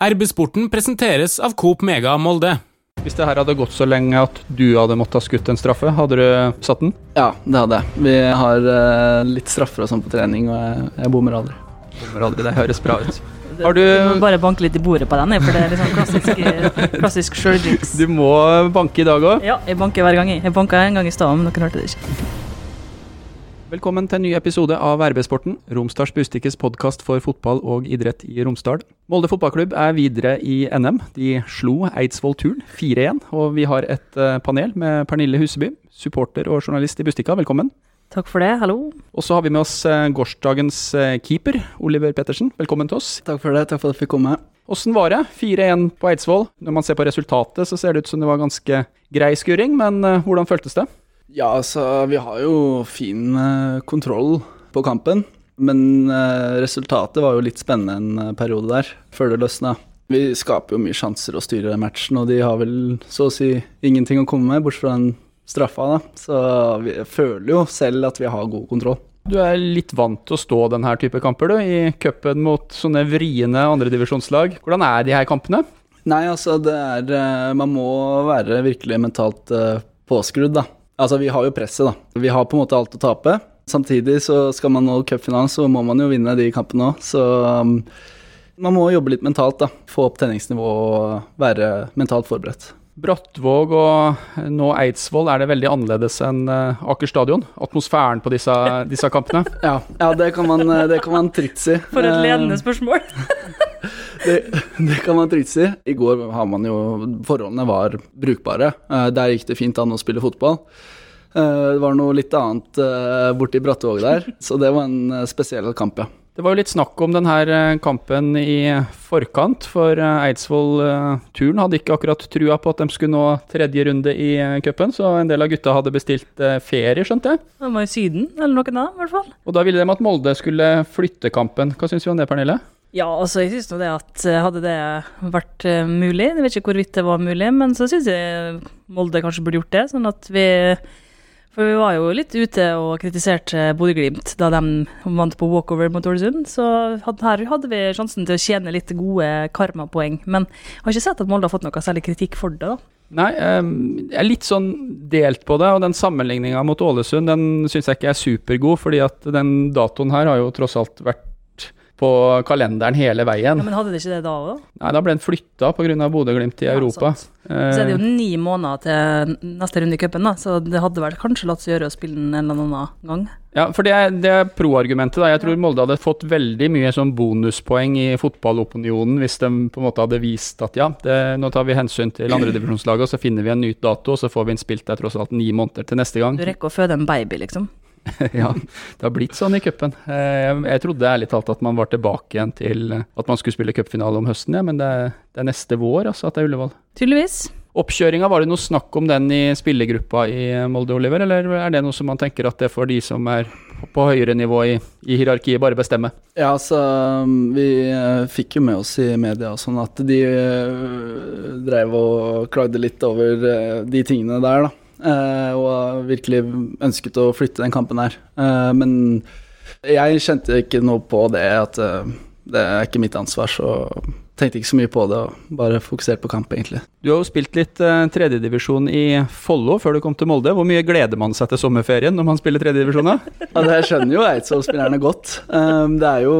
RB-sporten presenteres av Coop Mega Molde. Hvis det her hadde gått så lenge at du hadde måttet ha skutt en straffe, hadde du satt den? Ja, det hadde jeg. Vi har eh, litt straffer og sånn på trening, og jeg, jeg bommer aldri. Bommer aldri, det høres bra ut. Har du Du må bare banke litt i bordet på den, for det er liksom klassisk, klassisk sjøljinx. Du må banke i dag òg. Ja, jeg banker hver gang. jeg. Jeg banka en gang i stad, men dere hørte det ikke. Velkommen til en ny episode av RB-sporten, Romsdals Bustikkes podkast for fotball og idrett i Romsdal. Molde fotballklubb er videre i NM. De slo Eidsvoll Turn 4-1, og vi har et eh, panel med Pernille Huseby, supporter og journalist i Bustikka. Velkommen. Takk for det. Hallo. Og så har vi med oss eh, gårsdagens eh, keeper, Oliver Pettersen. Velkommen til oss. Takk for det. Takk for at jeg fikk komme. Åssen var det? 4-1 på Eidsvoll. Når man ser på resultatet, så ser det ut som det var ganske grei skuring, men hvordan føltes det? Ja, altså, vi har jo fin eh, kontroll på kampen. Men eh, resultatet var jo litt spennende en eh, periode der, før det løsna. Vi skaper jo mye sjanser å styre matchen, og de har vel så å si ingenting å komme med, bortsett fra den straffa, da. Så vi føler jo selv at vi har god kontroll. Du er litt vant til å stå denne type kamper, du, i cupen mot sånne vriene andredivisjonslag. Hvordan er de her kampene? Nei, altså, det er Man må være virkelig mentalt påskrudd, da. Altså, vi har jo presset, da. Vi har på en måte alt å tape. Samtidig så skal man nå cupfinalen, så må man jo vinne de kampene òg. Så um, man må jobbe litt mentalt, da. Få opp tenningsnivået og være mentalt forberedt. Brattvåg og nå Eidsvoll, er det veldig annerledes enn eh, Aker stadion? Atmosfæren på disse, disse kampene? Ja, ja det, kan man, eh, det kan man trygt si. For et Eh, ledende spørsmål. Det, det kan man trygt si. I går har man jo Forholdene var brukbare. Eh, Der gikk det fint an å spille fotball. Eh, Det var noe litt annet eh, borti Brattvåg der, så det var en spesiell kamp, ja. Det var jo litt snakk om denne kampen i forkant, for Eidsvoll-turen hadde ikke akkurat trua på at de skulle nå tredje runde i cupen, så en del av gutta hadde bestilt ferie, skjønte jeg. De var i Syden, eller noe da, i hvert fall. Og da ville de at Molde skulle flytte kampen. Hva syns vi om det, Pernille? Ja, altså, jeg syns nå det at eh, hadde det vært eh, mulig, jeg vet ikke hvorvidt det var mulig, men så syns jeg Molde kanskje burde gjort det, sånn at vi For vi var jo litt ute og kritiserte Bodø-Glimt da de vant på walkover mot Ålesund, så her hadde vi sjansen til å tjene litt gode karmapoeng. Men jeg har ikke sett at Molde har fått noe særlig kritikk for det, da. Nei, eh, jeg er litt sånn delt på det, og den sammenligninga mot Ålesund den syns jeg ikke er supergod, fordi at den datoen her har jo tross alt vært på kalenderen hele veien. Ja. Men hadde det ikke det da òg. Nei, da ble den flytta pga. Bodø-Glimt i Ja, Europa. sant. Så er det jo Eh, ni måneder til neste runde i cupen, da, så det hadde vel kanskje latt seg gjøre å spille den en eller annen gang. Ja, for det er, det er pro-argumentet. da. Jeg tror Molde hadde fått veldig mye sånn bonuspoeng i fotballopinionen hvis de på en måte hadde vist at ja, det, nå tar vi hensyn til andredivisjonslaget, og så finner vi en ny dato, og så får vi en spilt der tross alt ni måneder til neste gang. Du rekker å føde en baby, liksom. ja, det har blitt sånn i cupen. Eh, Jeg, trodde ærlig talt at man var tilbake igjen til eh, at man skulle spille cupfinale om høsten, ja, men det er, det er neste vår altså at det er Ullevål. Tydeligvis. Oppkjøringa, var det noe snakk om den i spillergruppa i Molde, Oliver, eller er det noe som man tenker at det får de som er på høyere nivå i, i hierarkiet, bare bestemme? Ja, altså Vi eh, fikk jo med oss i media sånn at de eh, drev og klagde litt over eh, de tingene der, da. Eh, og virkelig ønsket å flytte den kampen her. Eh, men jeg kjente ikke noe på det at eh, det er ikke mitt ansvar, så tenkte ikke så mye på det og bare fokuserte på kamp, egentlig. Du har jo spilt litt eh, tredjedivisjon i Follo før du kom til Molde. Hvor mye gleder man seg til sommerferien når man spiller tredjedivisjon? da? Ja, det skjønner jo Eidsvoll-spillerne godt. Um, det er jo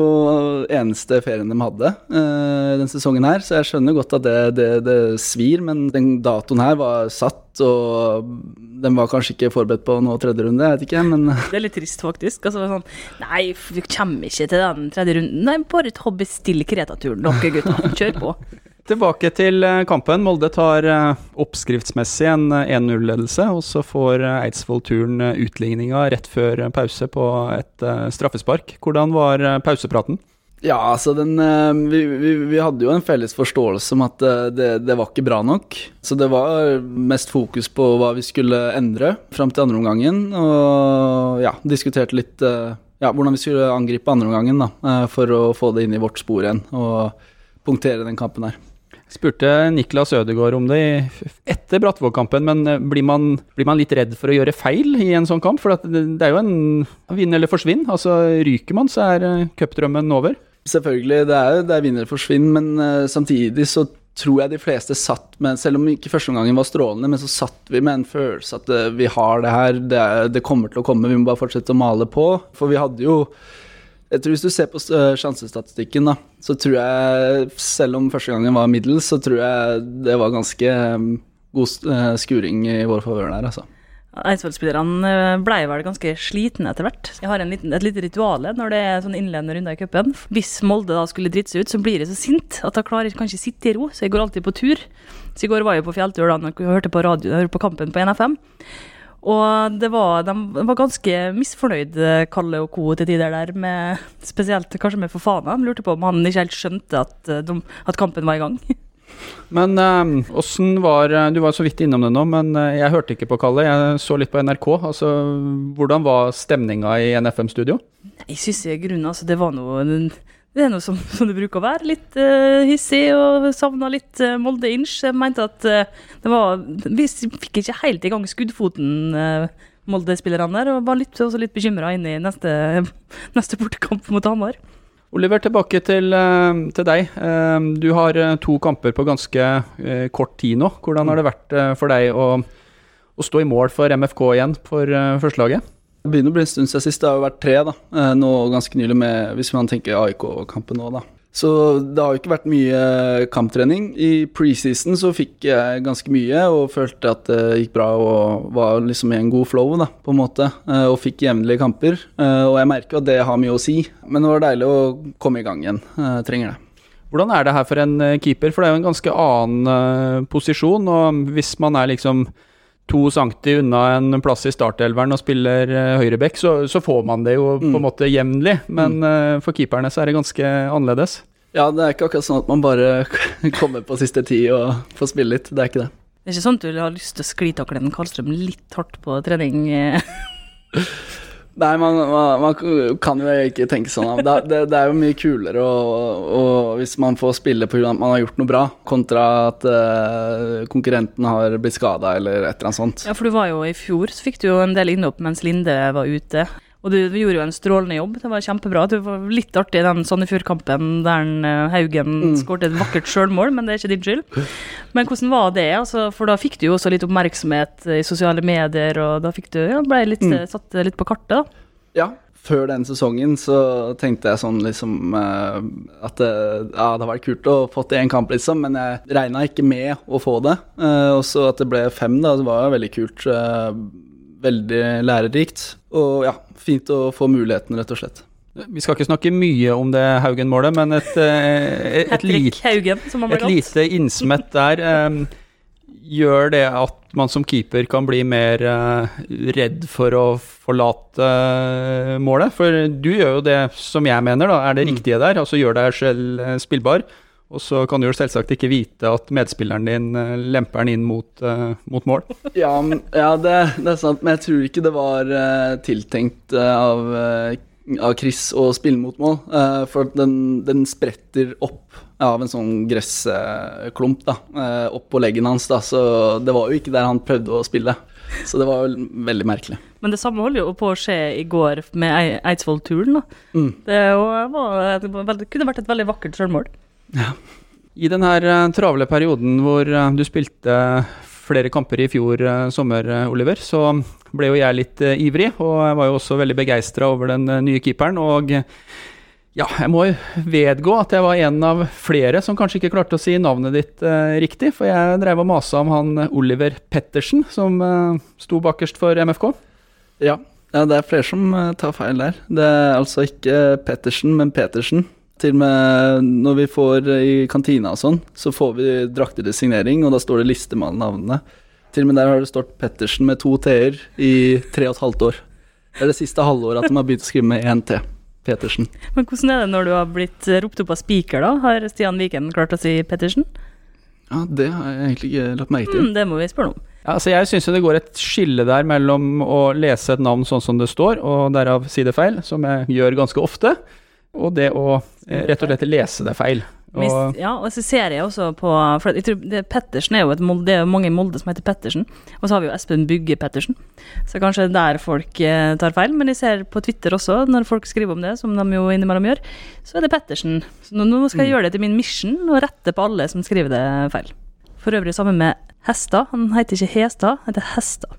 eneste ferien de hadde uh, den sesongen her, så jeg skjønner godt at det, det, det svir, men den datoen her var satt, og den var kanskje ikke forberedt på nå tredje runde, jeg vet ikke, men Det er litt trist, faktisk. Altså, sånn, nei, vi kommer ikke til den tredje runden. Nei, bare ta bestill Kreta-turen, dere gutta. Kjør på. Tilbake til eh, kampen. Molde tar eh, oppskriftsmessig en eh, 1-0-ledelse, og så får eh, Eidsvoll turen eh, utligninga rett før eh, pause på et eh, straffespark. Hvordan var eh, pausepraten? Ja, altså den eh, vi, vi, vi hadde jo en felles forståelse om at eh, det, det var ikke bra nok. Så det var mest fokus på hva vi skulle endre fram til andre omgangen. Og ja, diskuterte litt eh, ja, hvordan vi skulle angripe andre omgangen for å få det inn i vårt spor igjen og punktere den kampen her. Spurte Niklas Ødegaard om det etter Brattvåg-kampen, men blir man, blir man litt redd for å gjøre feil i en sånn kamp? For det, er jo en vinn eller forsvinn. Altså Ryker man, så er cupdrømmen over. Selvfølgelig, det er, det er vinner forsvinn, men uh, samtidig så tror jeg de fleste satt med Selv om ikke førsteomgangen var strålende, men så satt vi med en følelse at uh, vi har det her, det, er, det, kommer til å komme, vi må bare fortsette å male på. For vi hadde jo jeg tror Hvis du ser på uh, sjansestatistikken, da, så tror jeg, selv om første gangen var middels, så tror jeg det var ganske um, god skuring i vår favør der, altså. Eidsvoll-spillerne eh, ble vel ganske slitne etter hvert. Jeg har liten, et lite ritual når det er sånn innledende runder i cupen. Hvis Molde da skulle drite seg ut, så blir jeg så sint at jeg klarer ikke å sitte i ro, så jeg går alltid på tur. Så i går var jeg på fjelltur da og hørte på, radio, hørte på kampen på NFM. Og det var, de var ganske misfornøyd, Kalle og co. til tider der, med, spesielt kanskje med Fofana. De lurte på om han ikke helt skjønte at, eh, de, at kampen var i gang. Men åssen uh, var eh, Du var så vidt innom det nå, men uh, jeg hørte ikke på Kalle. Jeg så litt på NRK. Altså, hvordan var stemninga i NFM-studio? Jeg syns i grunnen altså, det var noe det er noe som, som det bruker å være. Litt uh, hissig og savna litt uh, Molde inch. Jeg mente at uh, det var Vi fikk ikke helt i gang skuddfoten, Molde-spillerne der. Og var litt, også litt bekymra inn i neste, neste bortekamp mot Hamar. Oliver, tilbake til, eh, til, deg. Eh, du har eh, to kamper på ganske kort tid nå. Hvordan har det vært for deg å, å stå i mål for MFK igjen for førstelaget? Det begynner å bli en stund siden sist. Det har jo vært tre da. nå ganske nylig, med, hvis man tenker AIK-kampen nå. da. Så det har jo ikke vært mye kamptrening. I preseason så fikk jeg ganske mye og følte at det gikk bra og var liksom i en god flow, da, på en måte. Eh, og fikk jevnlige kamper. Eh, og jeg merker at det har mye å si. Men det var deilig å komme i gang igjen. Jeg trenger det. Hvordan er det her for en eh, keeper? For det er jo en ganske annen posisjon. Og hvis man er liksom to centi unna en plass i startelveren og spiller uh, høyreback, så, så, får man det jo mm. på en måte jevnlig. Men mm. for keeperne så er det ganske annerledes. Ja, det er ikke akkurat sånn at man bare kommer på siste tid og får spille litt. Det er ikke det. Det er ikke sånn at du har lyst til å sklitakle en Karlstrøm litt hardt på trening? Nei, man, man, man, kan jo ikke tenke sånn. Det, det, det er jo mye kulere og hvis man får spille pga. at man har gjort noe bra, kontra at uh, konkurrenten har blitt skada eller et eller annet sånt. Ja, for du var jo i fjor, så fikk du jo en del innhopp mens Linde var ute. Og du gjorde jo en strålende jobb. Det var kjempebra. Det var litt artig den Sandefjord-kampen der uh, Haugen mm. skåret et vakkert sjølmål, men det er ikke din skyld. Men hvordan var det? Altså, for da fikk du jo også litt oppmerksomhet i sosiale medier, og da fikk du, ja, ble litt, mm. satt litt på kartet, da. Ja, før den sesongen så tenkte jeg sånn liksom uh, at det, ja, det hadde vært kult å få én kamp, liksom, men jeg regna ikke med å få det. Uh, og så at det ble fem, da, det var veldig kult. Uh, veldig lærerikt. Og ja, fint å få muligheten, rett og slett. Vi skal ikke snakke mye om det Haugen-målet, men et, eh, et, et, lite, et lite innsmett der um, gjør det at man som keeper kan bli mer uh, redd for å forlate uh, målet. For du gjør jo det som jeg mener da, er det mm. riktige der, altså gjør deg selv spillbar. Og så kan du jo selvsagt ikke vite at medspilleren din uh, lemper den inn mot, uh, mot mål. ja, ja det, det, er sant, men jeg tror ikke det var uh, tiltenkt av, av, Chris å spille mot mål. for den, den, spretter opp av en sånn gressklump da, opp på leggen hans. Da, så det var jo ikke der han prøvde å spille. Så det var jo veldig merkelig. Men det samme holder jo på å skje i går med Eidsvoll-turen. Mm. Det, det, kunne vært et veldig vakkert sjølmål. Ja. I denne uh, travle perioden hvor uh, du spilte flere kamper i fjor uh, sommer, Oliver, så ble jo jeg litt ivrig, og jeg var jo også veldig begeistra over den nye keeperen. Og ja, jeg må jo vedgå at jeg var en av flere som kanskje ikke klarte å si navnet ditt riktig, for jeg drev og masa om han Oliver Pettersen, som sto bakerst for MFK. Ja, ja, det er flere som tar feil der. Det er altså ikke Pettersen, men Petersen. Til og med når vi får i kantina og sånn, så får vi drakter til signering, og da står det liste med alle navnene. Til og med der har det stått Pettersen med to t-er i tre og et halvt år. Det er det siste halvåret at de har begynt å skrive med én t. Pettersen. Men hvordan er det når du har blitt ropt opp av spiker, da? Har Stian Viken klart å si Pettersen? Ja, det har jeg egentlig ikke lagt merke til. Mm, det må vi spørre om. Ja, altså jeg syns det går et skille der mellom å lese et navn sånn som det står, og derav si det feil, som jeg gjør ganske ofte, og det å eh, rett og slett lese det feil. Og ja, og så ser jeg også på For jeg tror det, Pettersen er jo et det er jo mange i Molde som heter Pettersen. Og så har vi jo Espen Bygge Pettersen. Så kanskje det er der folk eh, tar feil. Men jeg ser på Twitter også, når folk skriver om det, som de jo innimellom gjør, så er det Pettersen. Så nå, nå skal jeg gjøre det til min mission og rette på alle som skriver det feil. For øvrig sammen med Hestad. Han heter ikke Hestad, han heter Hestad.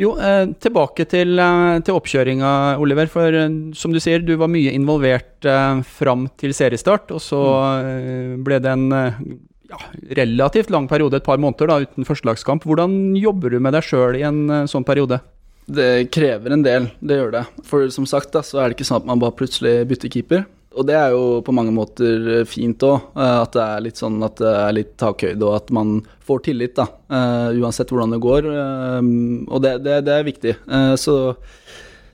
Jo, eh, tilbake til, eh, til oppkjøringa, Oliver. For eh, som du sier, du var mye involvert eh, fram til seriestart. Og så eh, ble det en eh, ja, relativt lang periode, et par måneder, da, uten førstelagskamp. Hvordan jobber du med deg sjøl i en sånn periode? Det krever en del, det gjør det. For som sagt da, så er det ikke sånn at man bare plutselig bytter keeper. Og det er jo på mange måter eh, fint òg, at det er litt sånn at det er litt takhøyde, og at man får tillit, da. eh, Uansett hvordan det går. eh, Og det, det, det er viktig. Eh, Så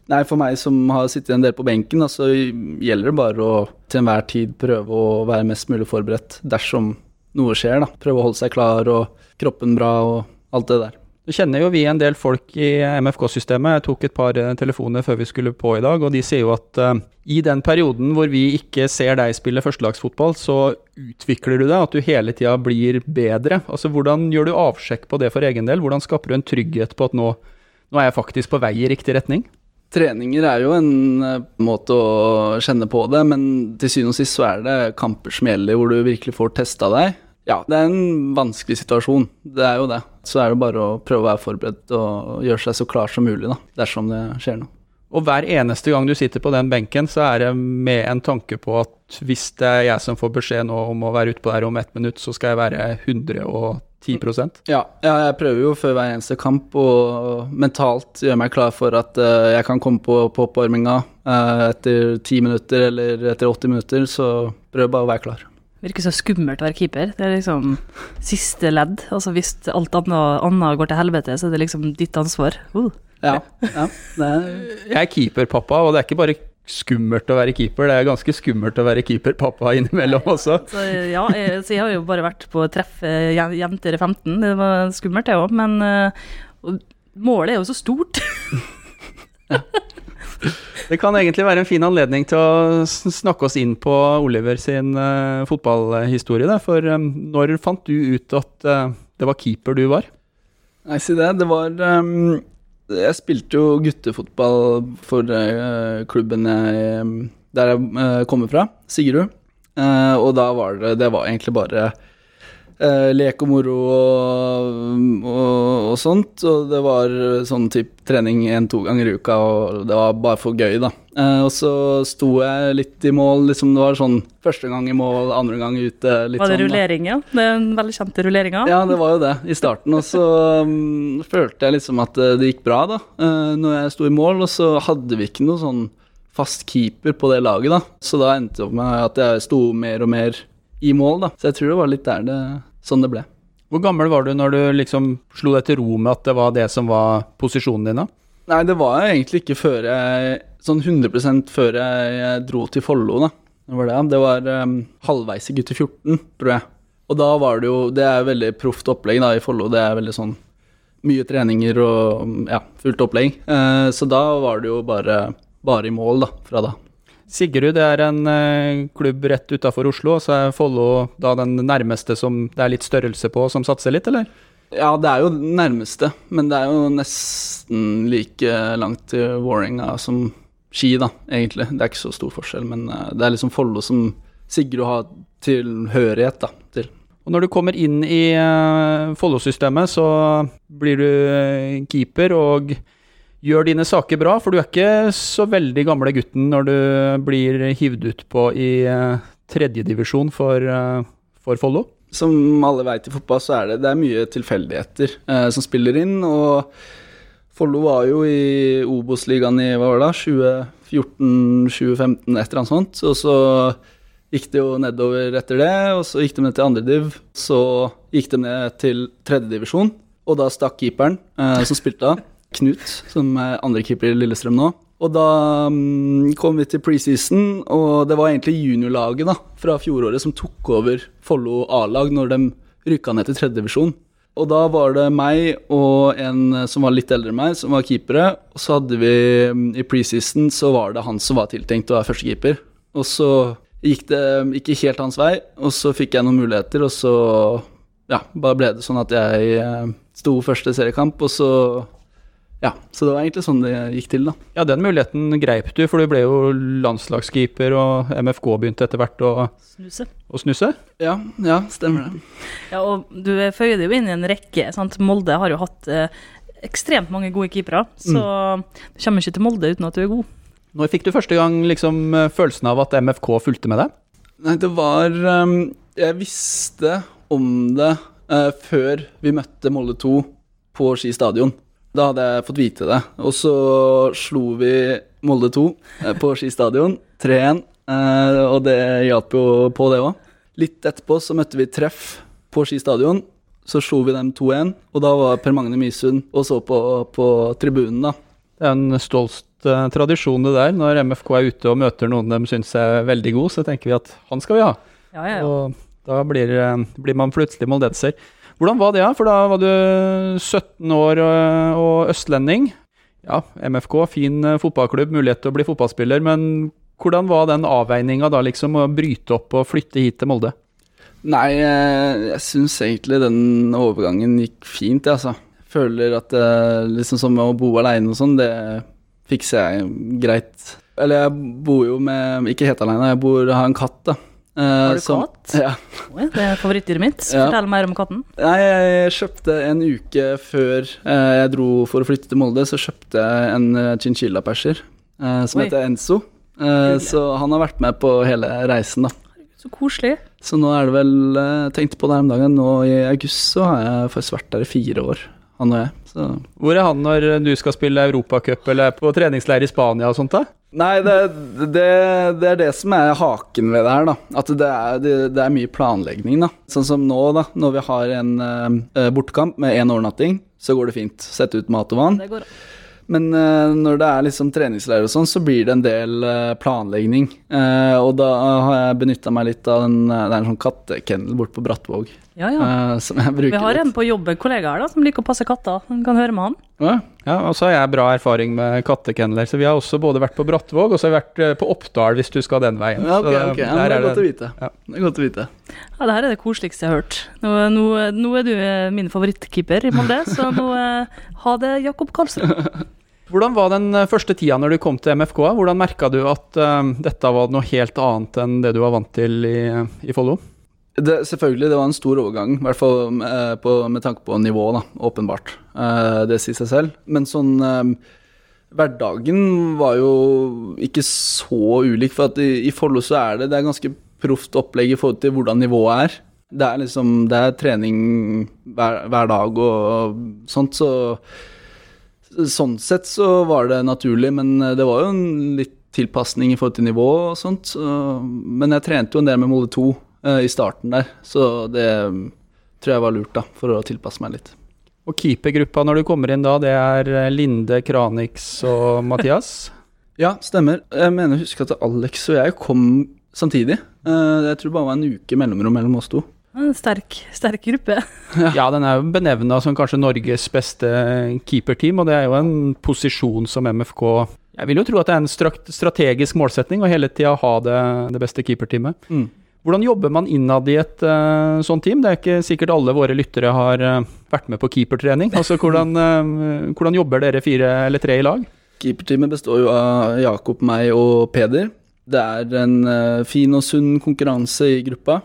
Nei, For meg som har sittet en del på benken, så gjelder det bare å til enhver tid prøve å være mest mulig forberedt dersom noe skjer. da. Prøve å holde seg klar og kroppen bra og alt det der. Så kjenner jo vi en del folk i MFK-systemet. Jeg tok et par eh, telefoner før vi skulle på i dag, og de sier jo at uh, i den perioden hvor vi ikke ser deg spille førstelagsfotball, så utvikler du deg, at du hele tida blir bedre. Altså Hvordan gjør du avsjekk på det for egen del? Hvordan skaper du en trygghet på at nå, nå er jeg faktisk på vei i riktig retning? Treninger er jo en eh, måte å kjenne på det, men til syvende og sist så er det kamper som gjelder, hvor du virkelig får testa deg. Ja, det er en vanskelig situasjon, det er jo det. Så er det bare å prøve å være forberedt og gjøre seg så klar som mulig, da, dersom det skjer noe. Og hver eneste gang du sitter på den benken, så er det med en tanke på at hvis det er jeg som får beskjed nå om å være utpå der om ett minutt, så skal jeg være 110% Ja, ja, jeg prøver jo før hver eneste kamp å mentalt gjøre meg klar for at eh, jeg kan komme på, på oppvarminga eh, etter 10 minutter eller etter 80 minutter, så prøv bare å være klar. Virker så skummelt å være keeper. Det er liksom siste ledd. Altså Hvis alt annet, annet går til helvete, så er det liksom ditt ansvar. Uh. Ja, ja det er Jeg er keeperpappa, og det er ikke bare skummelt å være keeper, det er ganske skummelt å være keeperpappa innimellom også. Så ja, jeg, så jeg har jo bare vært på treff jenter i 15. Det var skummelt, det òg. Men eh, og målet er jo så stort. Det kan egentlig være en fin anledning til å snakke oss inn på Oliver sin uh, fotballhistorie. Da. For um, når fant du ut at uh, det var keeper du var? Nei, si det. Det var um, Jeg spilte jo guttefotball for uh, klubben jeg, der jeg kommer fra, Sigrud. Og da var det Det var egentlig bare eh, lek og moro og, og, og sånt. Og det var sånn type trening en-to ganger i uka, og det var bare for gøy, da. Eh, og så sto jeg litt i mål, liksom det var sånn første gang i mål, andre gang ute. Litt Var det sånn, rullering, ja? Det den kjente rulleringa. Ja, det var jo det i starten. Og så um, følte jeg liksom at eh, det gikk bra, da, eh, når jeg sto i mål. Og så hadde vi ikke noe sånn fast keeper på det laget, da. Så da endte det opp med at jeg sto mer og mer i mål, da. Så jeg tror det var litt der det sånn det ble. Hvor gammel var du når du liksom slo deg til ro med at det var det som var posisjonen din? da? Nei, det var egentlig ikke før jeg Sånn 100 før jeg, dro til Follo, da. Det var det. Det var um, halvveis i gutter 14, tror jeg. Og da var det jo Det er veldig proft opplegg da i Follo. Det er veldig sånn mye treninger og ja, fullt opplegg. Uh, så da var det jo bare, bare i mål, da, fra da. Sigrud er en eh, klubb rett utafor Oslo, så er Follo da den nærmeste som det er litt størrelse på, som satser litt, eller? Ja, det er jo den nærmeste, men det er jo nesten like langt til Vålerenga som Ski, da, egentlig. Det er ikke så stor forskjell, men eh, det er liksom Follo som Sigrud har tilhørighet da, til. Og når du kommer inn i uh, Follo-systemet, så blir du eh, keeper og gjør dine saker bra, for du er ikke så veldig gamle gutten når du blir hivd ut på i uh, tredjedivisjon for, uh, for Follo. Som alle vet i fotball, så er det, det er mye tilfeldigheter eh, som spiller inn. Og Follo var jo i Obos-ligaen i hva var det, da, 2014-2015, et eller annet sånt. Og så gikk det jo nedover etter det, og så gikk de ned til andrediv. Så gikk de ned til tredjedivisjon. og da stakk keeperen eh, som spilte da, Knut, som er andre keeper i Lillestrøm nå. Og da um, kom vi til preseason, og det var egentlig juniorlaget da, fra fjoråret som tok over Follo A-lag når de rykka ned til tredjedivisjon. Og da var det meg og en som var litt eldre enn meg, som var keepere. Og så hadde vi um, i preseason så var det han som var tiltenkt å være førstekeeper. Og så gikk det ikke helt hans vei, og så fikk jeg noen muligheter, og så ja, bare ble det sånn at jeg sto første seriekamp, og så ja, så det var egentlig sånn det gikk til, da. Ja, den muligheten greip du, for du ble jo landslagskeeper, og MFK begynte etter hvert å, Snuse. å snuse. Ja, ja, stemmer det. Ja, og du føyer det jo inn i en rekke. sant? Molde har jo hatt eh, ekstremt mange gode keepere, så du kommer ikke til Molde uten at du er god. Når fikk du første gang liksom, følelsen av at MFK fulgte med deg? Nei, det var um, Jeg visste om det uh, før vi møtte Molde 2 på Ski stadion. Da hadde jeg fått vite det. Og så slo vi Molde 2 eh, på Ski stadion, 3-1, eh, og det hjalp jo på, det òg. Litt etterpå så møtte vi Treff på Ski stadion. Så slo vi dem 2-1, og da var Per Magne Mysund og så på, på tribunen, da. Det er en stolt eh, tradisjon det der. Når MFK er ute og møter noen de syns er veldig god, så tenker vi at han skal vi ha. Ja, ja, ja. Og da blir, blir man plutselig moldenser. Hvordan var det, da? For da var du 17 år og, og østlending. Ja, MFK, fin eh, fotballklubb, mulighet til å bli fotballspiller, men hvordan var den avveininga da, liksom, å bryte opp og flytte hit til Molde? Nei, eh, jeg syns egentlig den overgangen gikk fint, jeg, altså. Føler at det, liksom som å bo aleine og sånn, det fikser jeg greit. Eller jeg bor jo med Ikke helt aleine, jeg bor, har en katt, da. Eh, Har du som- katt? Ja. Oi, det er favorittdyret mitt. Ja. Fortell mer om katten. Nei, jeg kjøpte en uke før eh, jeg dro for å flytte til Molde, så kjøpte jeg en eh, chinchilla-perser eh, som Oi. heter Enzo. Eh, Hyggelig. så han har vært med på hele reisen, da. Så koselig. Så nå er det vel tenkt Tenkte på det her om dagen. Nå i august så har jeg faktisk vært der i fire år, han og jeg. Så Hvor er han når du skal spille Europacup eller er på treningsleir i Spania og sånt? da? Nei, det, det, det er det som er haken ved det her, da. At det er, det, er mye planlegging, da. Sånn som nå, da. Når vi har en uh, bortekamp med én overnatting, så går det fint. Sette ut mat og vann. Det går. Men uh, når det er liksom treningsleir og sånn, så blir det en del uh, planlegging. Uh, og da har jeg benytta meg litt av den eh, Det er en sånn kattekennel borte på Brattvåg Ja, ja. eh, som jeg bruker Vi har litt. en på jobb, en kollega her, da, som liker å passe katter. Du kan høre med han. Ja, Ja, og så har jeg bra erfaring med kattekennler, så vi har også både vært på Brattvåg og så har vi vært eh, på Oppdal hvis du skal den veien. ja, ok, Så ok. Ja, det er godt å vite. Ja. Det er godt å vite. Ja, det her er det koseligste jeg har hørt. Nå, nå, nå er du eh, min favorittkeeper i Molde, så nå ha det, Jakob Karlsen. Hvordan var den første tida når du kom til MFK? Hvordan merka du at uh, dette var noe helt annet enn det du var vant til i, i Follo? Det, selvfølgelig, det var en stor overgang, i hvert fall med, på, med tanke på nivå, da, åpenbart. Eh, det sier seg selv. Men sånn eh, Hverdagen var jo ikke så ulik, for at i, i Follo så er det, det er ganske proft opplegg i forhold til hvordan nivået er. Det er liksom Det er trening hver, hver dag og sånt, så Sånn sett så var det naturlig, men det var jo en litt tilpasning i forhold til nivå og sånt. Så, men jeg trente jo en del med Molde 2 eh, i starten der, så det mm, tror jeg var lurt, da, for å tilpasse meg litt. Og keepergruppa når du kommer inn da, det er eh, Linde, Kranix og Mathias? Ja, stemmer. Jeg mener å huske at Alex og jeg kom samtidig. Eh, jeg tror det bare var en uke mellomrom mellom oss to. En sterk, sterk gruppe. Ja, den er jo benevna som kanskje Norges beste keeperteam, og det er jo en posisjon som MFK Jeg vil jo tro at det er en strategisk målsetning å hele tida ha det, det beste keeperteamet. Mm. Hvordan jobber man innad i et uh, sånt team? Det er ikke sikkert alle våre lyttere har uh, vært med på keepertrening. Altså, hvordan, uh, hvordan jobber dere fire eller tre i lag? Keeperteamet består jo av Jakob, meg og Peder. Det er en fin og sunn konkurranse i gruppa.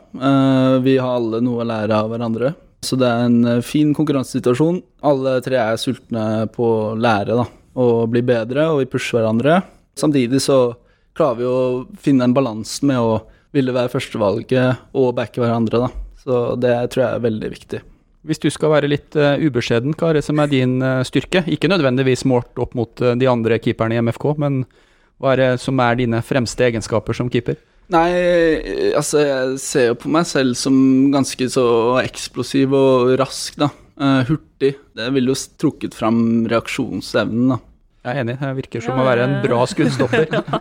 Vi har alle noe å lære av hverandre. Så det er en fin konkurransesituasjon. Alle tre er sultne på å lære da, og bli bedre, og vi pusher hverandre. Samtidig så klarer vi å finne en balanse med å ville være førstevalget og backe hverandre. Da. Så det tror jeg er veldig viktig. Hvis du skal være litt uh, ubeskjeden, hva er det som er din uh, styrke? Ikke nødvendigvis målt opp mot uh, de andre keeperne i MFK, men hva er det som er dine fremste egenskaper som keeper? Nei, altså jeg ser jo på meg selv som ganske så eksplosiv og rask, da. Hurtig. Det ville jo trukket fram reaksjonsevnen, da. Jeg er enig, det virker som Ja, å være en bra skuddstopper. ja.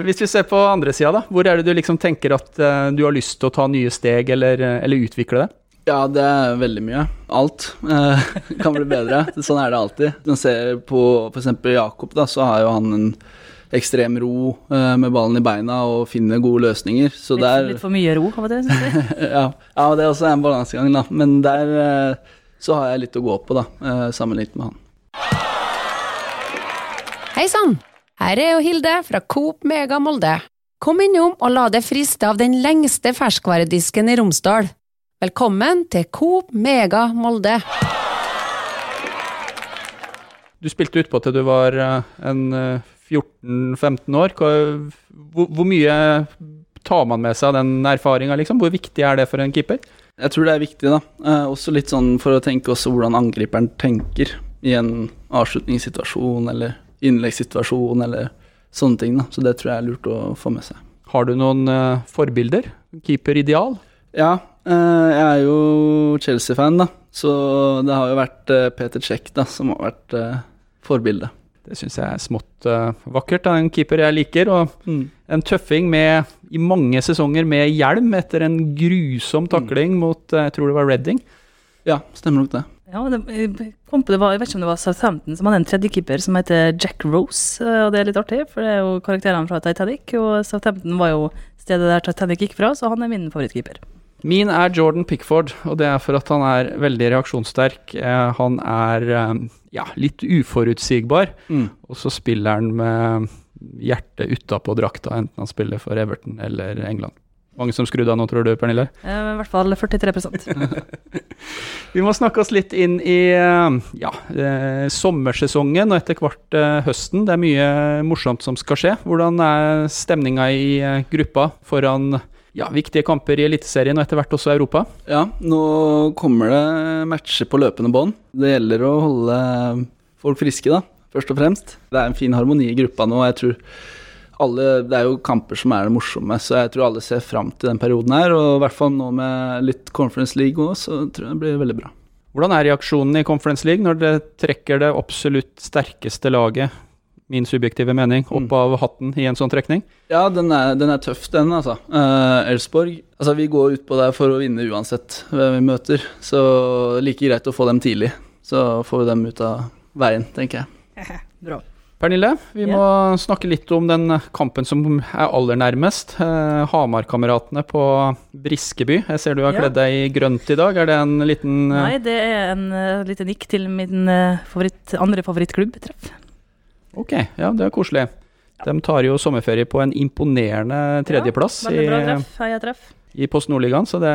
hvis vi ser på andre sida, da. Hvor er det du liksom tenker at eh, du har lyst til å ta nye steg, eller, eh, eller utvikle det? Ja, det er veldig mye. Alt eh, kan bli bedre. Sånn er det alltid. Når man ser på f.eks. Jakob, da, så har jo han en ekstrem ro eh, med ballen i beina og finner gode løsninger. Så Litt, det er litt for mye ro av og til, syns jeg. ja, ja, det er også en balansegang, da. Men der eh, så har jeg litt å gå på, da, eh, sammenlignet med han. Hei sann! Her er jo Hilde fra Coop Mega Molde. Kom innom og la deg friste av den lengste ferskvaredisken i Romsdal. Velkommen til Coop Mega Molde. Du spilte utpå til du var eh, en eh, 14-15 år. Hvor, hvor mye tar man med seg av den erfaringa, liksom? Hvor viktig er det for en keeper? Jeg tror det er viktig, da. Eh, også litt sånn for å tenke også hvordan angriperen tenker i en avslutningssituasjon eller innleggssituasjon eller sånne ting. da. Så det tror jeg er lurt å få med seg. Har du noen uh, forbilder? Keeperideal? Ja, uh, jeg er jo Chelsea-fan, da. Så det har jo vært uh, Peter Cech da, som har vært forbildet. Det syns jeg er smått vakkert. da. En keeper jeg liker. Og en tøffing med, i mange sesonger med hjelm etter en grusom takling mot eh, jeg tror det var Reading. Ja, stemmer nok det. Ja, det, jeg, kom på, det var, jeg vet ikke om det var Southampton som hadde en tredjekeeper som heter Jack Rose. eh, Og det er litt artig, for det er jo karakterene fra Titanic. Og Southampton var jo stedet der Titanic gikk fra, så han er min favorittkeeper. Min er Jordan Pickford, og det er for at han er veldig reaksjonssterk. Eh, Han er eh, ja, litt uforutsigbar, Mm. og så spiller han med hjertet utapå drakta, enten han spiller for Everton eller England. Mange som skrudde av nå, tror du, Pernille? Eh, I hvert fall 43% Vi må snakke oss litt inn i eh, ja, eh, sommersesongen og etter hvert eh, høsten. Det er mye morsomt som skal skje. Hvordan er stemninga i eh, gruppa foran ja, viktige kamper i Eliteserien og etter hvert også Europa? Ja, nå kommer det matcher på løpende bånd. Det gjelder å holde folk friske, da, først og fremst. Det er en fin harmoni i gruppa nå, og jeg tror alle Det er jo kamper som er det morsomme, så jeg tror alle ser fram til den perioden her. Og i hvert fall nå med litt Conference League òg, så tror jeg det blir veldig bra. Hvordan er reaksjonen i Conference League når dere trekker det absolutt sterkeste laget, min subjektive mening, opp av hatten i en sånn trekning? Ja, den er, den er tøff, den, altså. Eh, Elsborg Altså, vi går ut på der for å vinne uansett hvem vi møter, så like greit å få dem tidlig. Så får vi dem ut av veien, tenker jeg. Bra. Pernille, vi må snakke litt om den kampen som er aller nærmest. Eh, Hamar-kameratene på Briskeby. Jeg ser du har yeah. kledd deg i grønt i dag. Er det en liten eh, Nei, det er en uh, liten nikk til min uh, favoritt, andre favorittklubbtreff. Ok, ja, det er koselig. De tar jo sommerferie på en imponerende tredjeplass Ja, veldig bra treff. Heia treff. I Post Nordligaen, så det,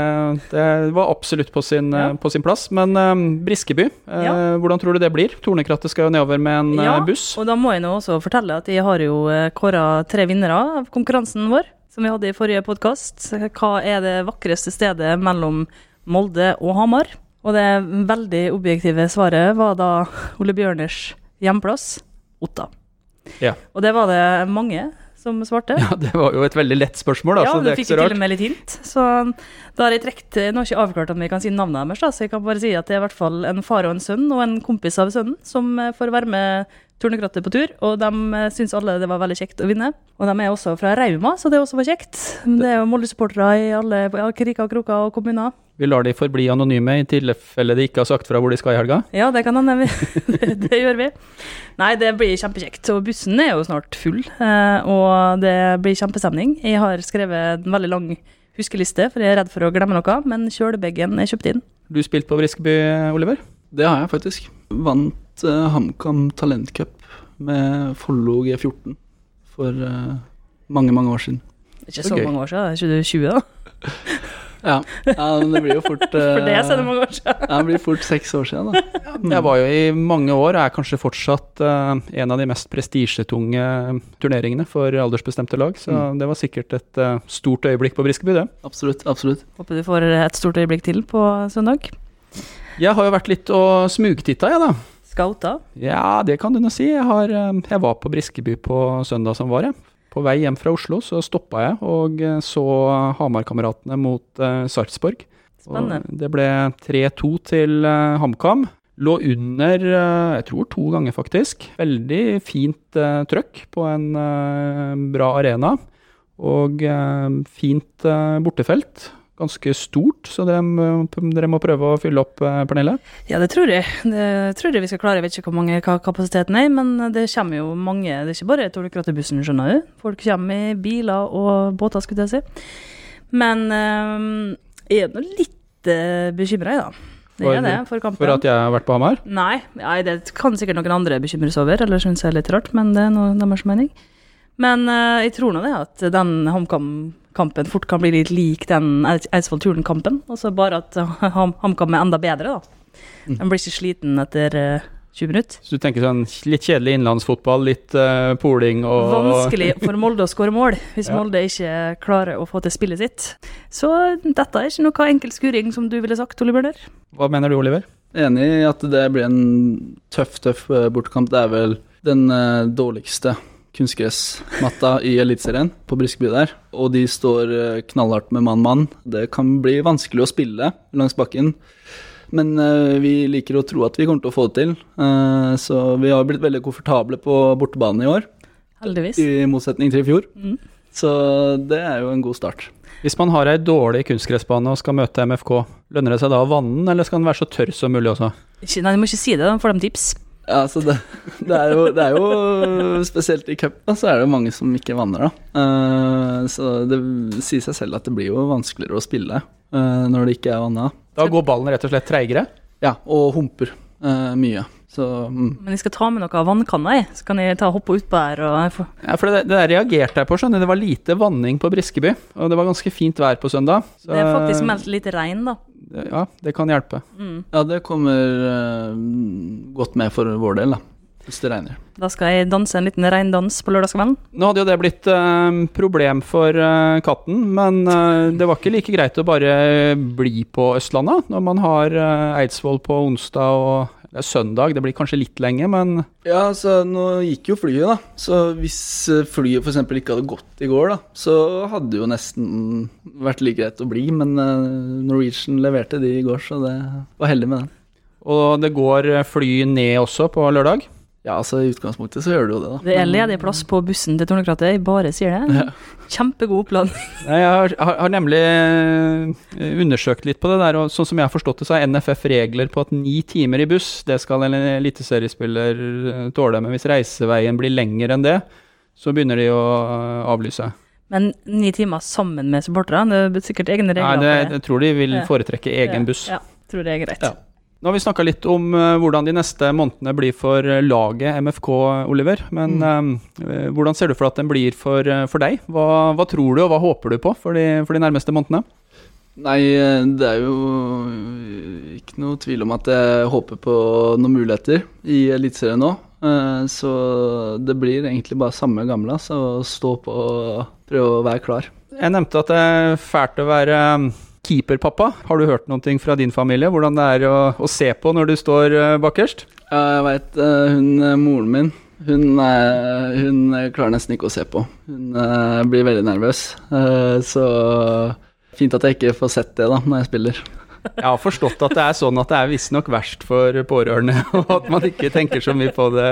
det var absolutt på sin, Ja. eh, på sin plass. Men um, Briskeby, eh, Ja. hvordan tror du det blir? Tornekrattet skal jo nedover med en eh, Ja, buss. Og da må jeg nå også fortelle at jeg har jo kåra tre vinnere av konkurransen vår, som vi hadde i forrige podkast. Hva er det vakreste stedet mellom Molde og Hamar? Og det veldig objektive svaret var da Ole Bjørners hjemplass, Otta. Ja. Og det var det mange som svarte. Ja, det var jo et veldig lett spørsmål, da, Ja, så du det er fikk ikke så jo til og med litt hint. Så da har jeg trekt Nå har jeg ikke avklart om vi kan si navnet deres, da, så jeg kan bare si at det er i hvert fall en far og en sønn og en kompis av sønnen som eh, får være med Turnekrattet på tur. Og de eh, syns alle det var veldig kjekt å vinne. Og de er også fra Rauma, så det også var kjekt. Det er jo Molde-supportere i alle kriker og kroker og kommuner. Vi lar de forbli anonyme i tilfelle de ikke har sagt fra hvor de skal i helga. Ja, det kan hende. det gjør vi. Nei, det blir kjempekjekt. Og bussen er jo snart full, eh, og det blir kjempestemning. Jeg har skrevet en veldig lang huskeliste, for jeg er redd for å glemme noe, men kjølebagen er kjøpt inn. Du spilte på Briskeby, Oliver? Det har jeg faktisk. Vant uh, HamKam Talentcup med Follo G14 for uh, mange, mange år siden. Ikke Så så mange år siden, det er 2020 da. Ja, ja men det blir jo fort For det eh, så er det mange år siden. Ja, det blir fort seks år siden, da. Jeg var jo i mange år, og er kanskje fortsatt eh, en av de mest prestisjetunge turneringene for aldersbestemte lag, så Mm. det var sikkert et eh, stort øyeblikk på Briskeby, det. Absolutt. absolutt. Håper du får et stort øyeblikk til på søndag. Jeg har jo vært litt og smugtitta, jeg, da. Scouta. Ja, det kan du nå si. Jeg, har, eh, jeg var på Briskeby på søndag som var, jeg. På vei hjem fra Oslo så stoppa jeg og eh, så Hamar-kameratene mot uh, Sarpsborg. Det ble 3-2 til uh, HamKam. Lå under, uh, jeg tror to ganger faktisk. Veldig fint uh, trøkk på en bra arena. Og fint bortefelt. Ganske stort, så dere, må- dere må prøve å fylle opp, uh, Pernille. Ja, det tror jeg. Det tror jeg vi skal klare. Jeg vet ikke hvor mange hva kapasiteten er, men det kommer jo mange. Det er ikke bare Tolvkraterbussen, skjønner du. Folk kommer i biler og båter, skulle jeg si. Men eh, jeg er nå litt uh, bekymra, jeg, da. Det er det, for kampen. For at jeg har vært på Hamar. Nei, nei, det kan sikkert noen andre bekymres over, eller synes jeg er litt rart, men det er noe deres mening. Men eh, jeg tror nå det at den HamKam-kampen fort kan bli litt lik den Eidsvoll-Turn-kampen, altså bare at HamKam Ham- er enda bedre, da. Mm. Den blir ikke sliten etter eh, 20 minutter. Så du tenker sånn litt kjedelig innlandsfotball, litt uh, poling og Vanskelig for Molde å skåre mål, hvis Ja. Molde ikke klarer å få til spillet sitt. Så dette er ikke noe enkel skuring, som du ville sagt, Ole Bjørner. Hva mener du, Oliver? Enig i at det blir en tøff, tøff eh, bortekamp. Det er vel den uh, dårligste kunstgressmatta i Eliteserien på Briskeby der. Og de står eh, knallhardt med mann-mann. Det kan bli vanskelig å spille langs bakken. Men eh, vi liker å tro at vi kommer til å få det til. Eh, så vi har blitt veldig komfortable på bortebane i år, Heldigvis. i motsetning til i fjor. Mm. Så det er jo en god start. Hvis man har ei dårlig kunstgressbane og skal møte MFK, lønner det seg da å vanne den, eller skal den være så tørr som mulig også? Ikke, nei, du må ikke si det, da får de tips. Ja, så det, det, er jo, det er jo Spesielt i cup, så er det jo mange som ikke vanner, da. Eh, så det sier seg selv at det blir jo vanskeligere å spille eh, når det ikke er vanna. Da går ballen rett og slett treigere. Ja, og humper eh, mye. Så mm. Men jeg skal ta med noe av vannkanna, jeg. Så kan jeg ta hoppe utpå her og jeg Ja, for det, det der reagerte jeg på, skjønner du. Det var lite vanning på Briskeby, og det var ganske fint vær på søndag. Så, Det er faktisk meldt litt regn, da. Ja, det kan hjelpe. Mm. ja, det kommer uh, godt med for vår del, da. Hvis det regner. Da skal jeg danse en liten regndans på lørdagskvelden. Nå hadde jo det blitt uh, problem for uh, katten, men det var ikke like greit å bare bli på Østlandet når man har Eidsvoll på onsdag og det er søndag. Det blir kanskje litt lenge, men Ja, så nå gikk jo flyet, da. Så hvis eh, flyet f.eks. ikke hadde gått i går, da, så hadde det jo nesten vært like greit å bli. Men eh, Norwegian leverte de i går, så det var heldig med den. Og det går fly ned også på lørdag. Ja, altså i utgangspunktet så gjør du jo det, da. Det er ledig plass på bussen til Tornekrattet, jeg bare sier det. Ja. Kjempegod plan. Jeg har, har, har nemlig eh, undersøkt litt på det der, og sånn som jeg har forstått det, så er NFF regler på at ni timer i buss, det skal en eliteseriespiller eh, tåle. Men hvis reiseveien blir lengre enn det, så begynner de å eh, avlyse. Men ni timer sammen med supporterne, det er sikkert egne regler Nei, det. jeg tror de vil foretrekke egen buss. Ja, tror det er greit. Ja. Nå har vi snakka litt om eh, hvordan de neste månedene blir for eh, laget MFK, Oliver. Men eh, hvordan ser du for deg at den blir for, eh, for deg? Hva, hva tror du, og hva håper du på for de, for de nærmeste månedene? Nei, det er jo ikke noe tvil om at jeg håper på noen muligheter i Eliteserien nå. Så det blir egentlig bare samme gamle, så stå på og prøve å være klar. Jeg nevnte at det er fælt å være keeperpappa. Har du hørt noe fra din familie? Hvordan det er å, å se på når du står eh, bakerst? Ja, jeg veit hun eh, moren min hun, eh, hun klarer nesten ikke å se på. Hun eh, blir veldig nervøs. Eh, Så fint at jeg ikke får sett det da når jeg spiller. Jeg har forstått at det er sånn at det er visstnok verst for pårørende, og at man ikke tenker så mye på det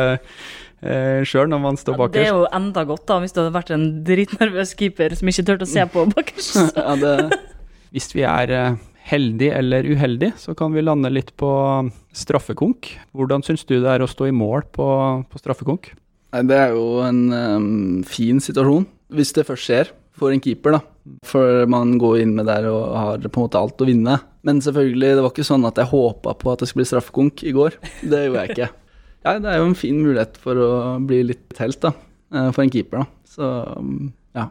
eh, sjøl når man står Det er jo enda godt, da, hvis du hadde vært en dritnervøs keeper som ikke turte å se på bakerst. Ja, det, Hvis vi er eh, heldig eller uheldig, så kan vi lande litt på straffekonk. Hvordan syns du det er å stå i mål på, på straffekonk? Nei, det er jo en um, fin situasjon, hvis det først skjer, for en keeper, da. For man går inn med der og har på en måte alt å vinne. Men selvfølgelig, det var ikke sånn at jeg håpa på at det skulle bli straffekonk i går. Det gjorde jeg ikke. Ja, det er jo en fin mulighet for å bli litt helt, da. eh, For en keeper, da. Så mm, ja.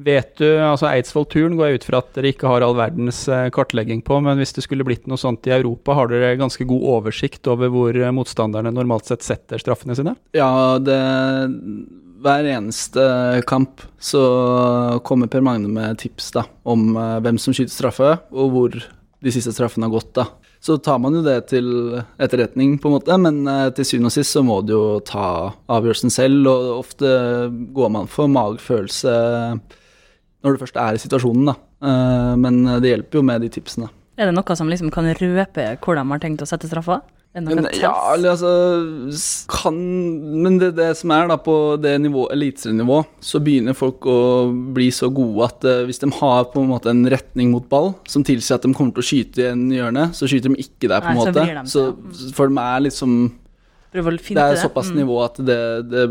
Vet du, altså Eidsvoll-turen går jeg ut fra at dere ikke har all verdens eh, kartlegging på, men hvis det skulle blitt noe sånt i Europa, har dere ganske god oversikt over hvor eh, motstanderne normalt sett setter straffene sine? Ja, det Hver eneste kamp så kommer Per Magne med tips da, om eh, hvem som skyter straffe, og hvor de siste straffene har gått. da. Så tar man jo det til etterretning, på en måte, men til syvende og sist så må du jo ta avgjørelsen selv, og ofte går man for magefølelse når du først er i situasjonen, da. Eh, Men det hjelper jo med de tipsene. Er det noe som liksom kan røpe hvordan man har tenkt å sette straffa? Men, ja, eller altså kan, Men det, det som er da på det nivå, eliteserienivå, så begynner folk å bli så gode at uh, hvis de har på en måte en retning mot ball som tilsier at de kommer til å skyte i en hjørne, så skyter de ikke der, på en måte. de Så, seg. for de er liksom Det er er det. såpass Mm. nivå at det, det,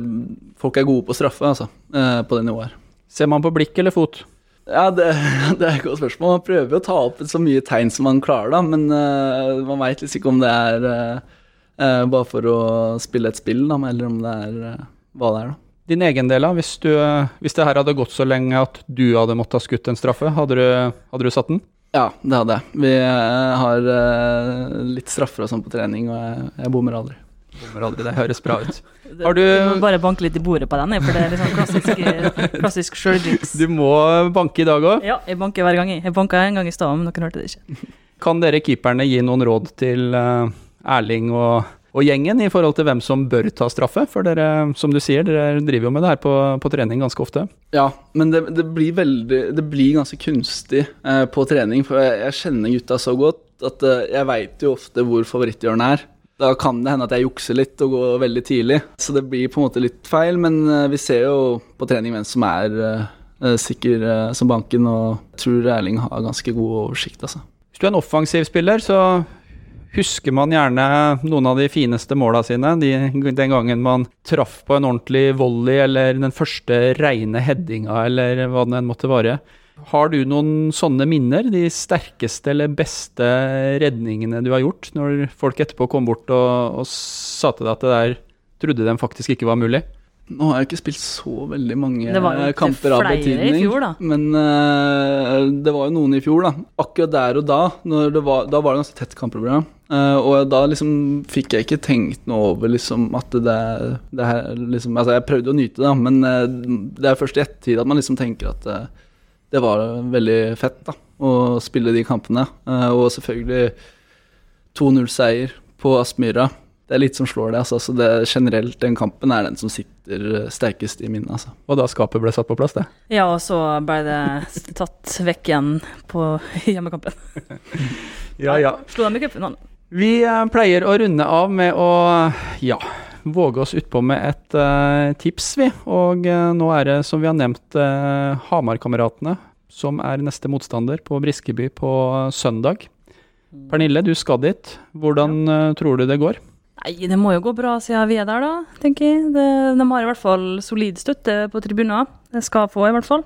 folk er gode på straffe, altså. Uh, På det nivået her. Ser man på blikk eller fot? Ja, det, det er et godt spørsmål. Man prøver å ta opp så mye tegn som man klarer, da, men uh, man veit liksom ikke om det er eh, bare for å spille et spill, da, eller om det er uh, hva det er, da. Din egen del, da? Hvis, du, hvis det her hadde gått så lenge at du hadde måttet ha skutt en straffe, hadde du, hadde du satt den? Ja, det hadde jeg. Vi har litt straffer og sånn på trening, og jeg, jeg bommer aldri. Bommer aldri, det høres bra ut. Har du- Du må bare banke litt i bordet på den, for det er liksom klassisk, klassisk sjøljinx. Du må banke i dag òg. Ja, jeg banker hver gang. jeg. Jeg banka en gang i stad, men noen hørte det ikke. Kan dere keeperne gi noen råd til eh, Erling og, og gjengen i forhold til hvem som bør ta straffe? For dere, som du sier, dere driver jo med det her på, på trening ganske ofte. Ja, men det, det blir veldig Det blir ganske kunstig eh, på trening, for jeg, jeg kjenner gutta så godt at eh, jeg veit jo ofte hvor favoritthjørnet er. Da kan det hende at jeg jukser litt og går veldig tidlig, så det blir på en måte litt feil. Men eh, vi ser jo på trening hvem som er eh, sikker som banken, og jeg tror Erling har ganske god oversikt, altså. Hvis du er en offensiv spiller, så husker man gjerne noen av de fineste måla sine. De, den gangen man traff på en ordentlig volley, eller den første reine headinga, eller hva det enn måtte være. Har du noen sånne minner? De sterkeste eller beste redningene du har gjort, når folk etterpå kom bort og, og sa til deg at det der trodde de faktisk ikke var mulig? Nå har jeg ikke spilt så veldig mange kamper av flere i betydning. fjor, da. Men uh, det var jo noen i fjor, da. Akkurat der og da, når det var, da var det ganske tett kampprogram. Uh, og da liksom fikk jeg ikke tenkt noe over liksom at det, det her liksom Altså, jeg prøvde å nyte det, men uh, det er først i ettertid at man liksom tenker at det var veldig fett, da. Å spille de kampene. Eh, og selvfølgelig 2-0-seier på Aspmyra. Det er litt som slår det, altså. Så det generelt, den kampen er den som sitter sterkest i minnet, altså. Og da skapet ble satt på plass, det. Ja, og så ble det tatt vekk igjen på hjemmekampen. Ja, ja. Slo dem i cupfinalen. Vi eh, pleier å runde av med å ja, våge oss utpå med et uh, tips, vi. Og uh, nå er det, som vi har nevnt, uh, Hamar-kameratene som er neste motstander på Briskeby på søndag. Pernille, du skal dit. Hvordan eh, tror du det går? Nei, det må jo gå bra siden vi er der, da, tenker jeg. Det, de har i hvert fall solid støtte på tribuner. Det skal få, i hvert fall.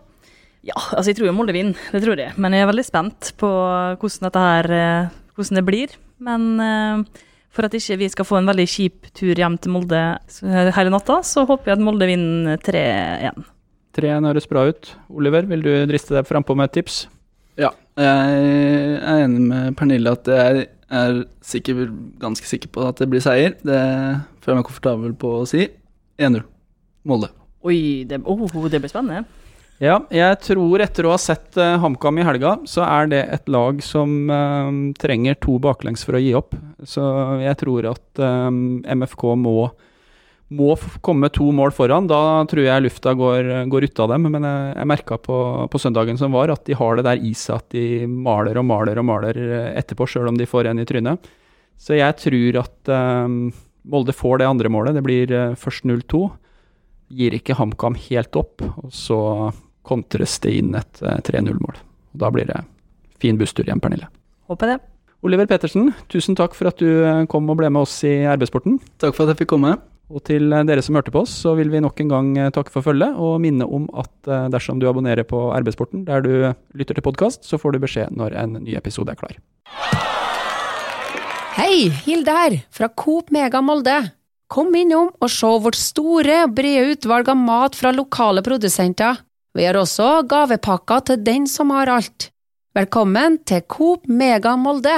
Ja, altså jeg tror jo Molde vinner, det tror jeg. Men jeg er veldig spent på hvordan dette her, hvordan det blir. Men for at ikke vi skal få en veldig kjip tur hjem til Molde hele natta, så håper jeg at Molde vinner 3-1. 3-1 høres bra ut. Oliver, vil du driste deg frampå med et tips? Ja, jeg er enig med Pernille at jeg er sikker, ganske sikker på at det blir seier. Det føler jeg meg komfortabel på å si. 1-0. Molde. Oi, det, oh, det blir spennende. Ja, jeg tror etter å ha sett uh, HamKam i helga, så er det et lag som uh, trenger to baklengs for å gi opp. Så jeg tror at uh, MFK må, må komme to mål foran. Da tror jeg lufta går, går ut av dem. Men jeg, jeg merka på, på søndagen som var, at de har det der i seg at de maler og maler og maler eh, etterpå, sjøl om de får en i trynet. Så jeg tror at eh, Molde får det andre målet. Det blir eh, først 0-2 gir ikke HamKam helt opp, og så kontres det inn et eh, 3-0-mål. Da blir det fin busstur hjem, Pernille. Håper det. Oliver Pettersen, tusen takk for at du eh, kom og ble med oss i RB-sporten. Takk for at jeg fikk komme. Og til eh, dere som hørte på oss, så vil vi nok en gang eh, takke for følget, og minne om at eh, dersom du abonnerer på RB-sporten der du lytter til podkast, så får du beskjed når en ny episode er klar. Hei, Hilde her, fra Coop Mega Molde. Kom innom og se vårt store, brede utvalg av mat fra lokale produsenter. Vi har også gavepakker til den som har alt. Velkommen til Coop Mega Molde.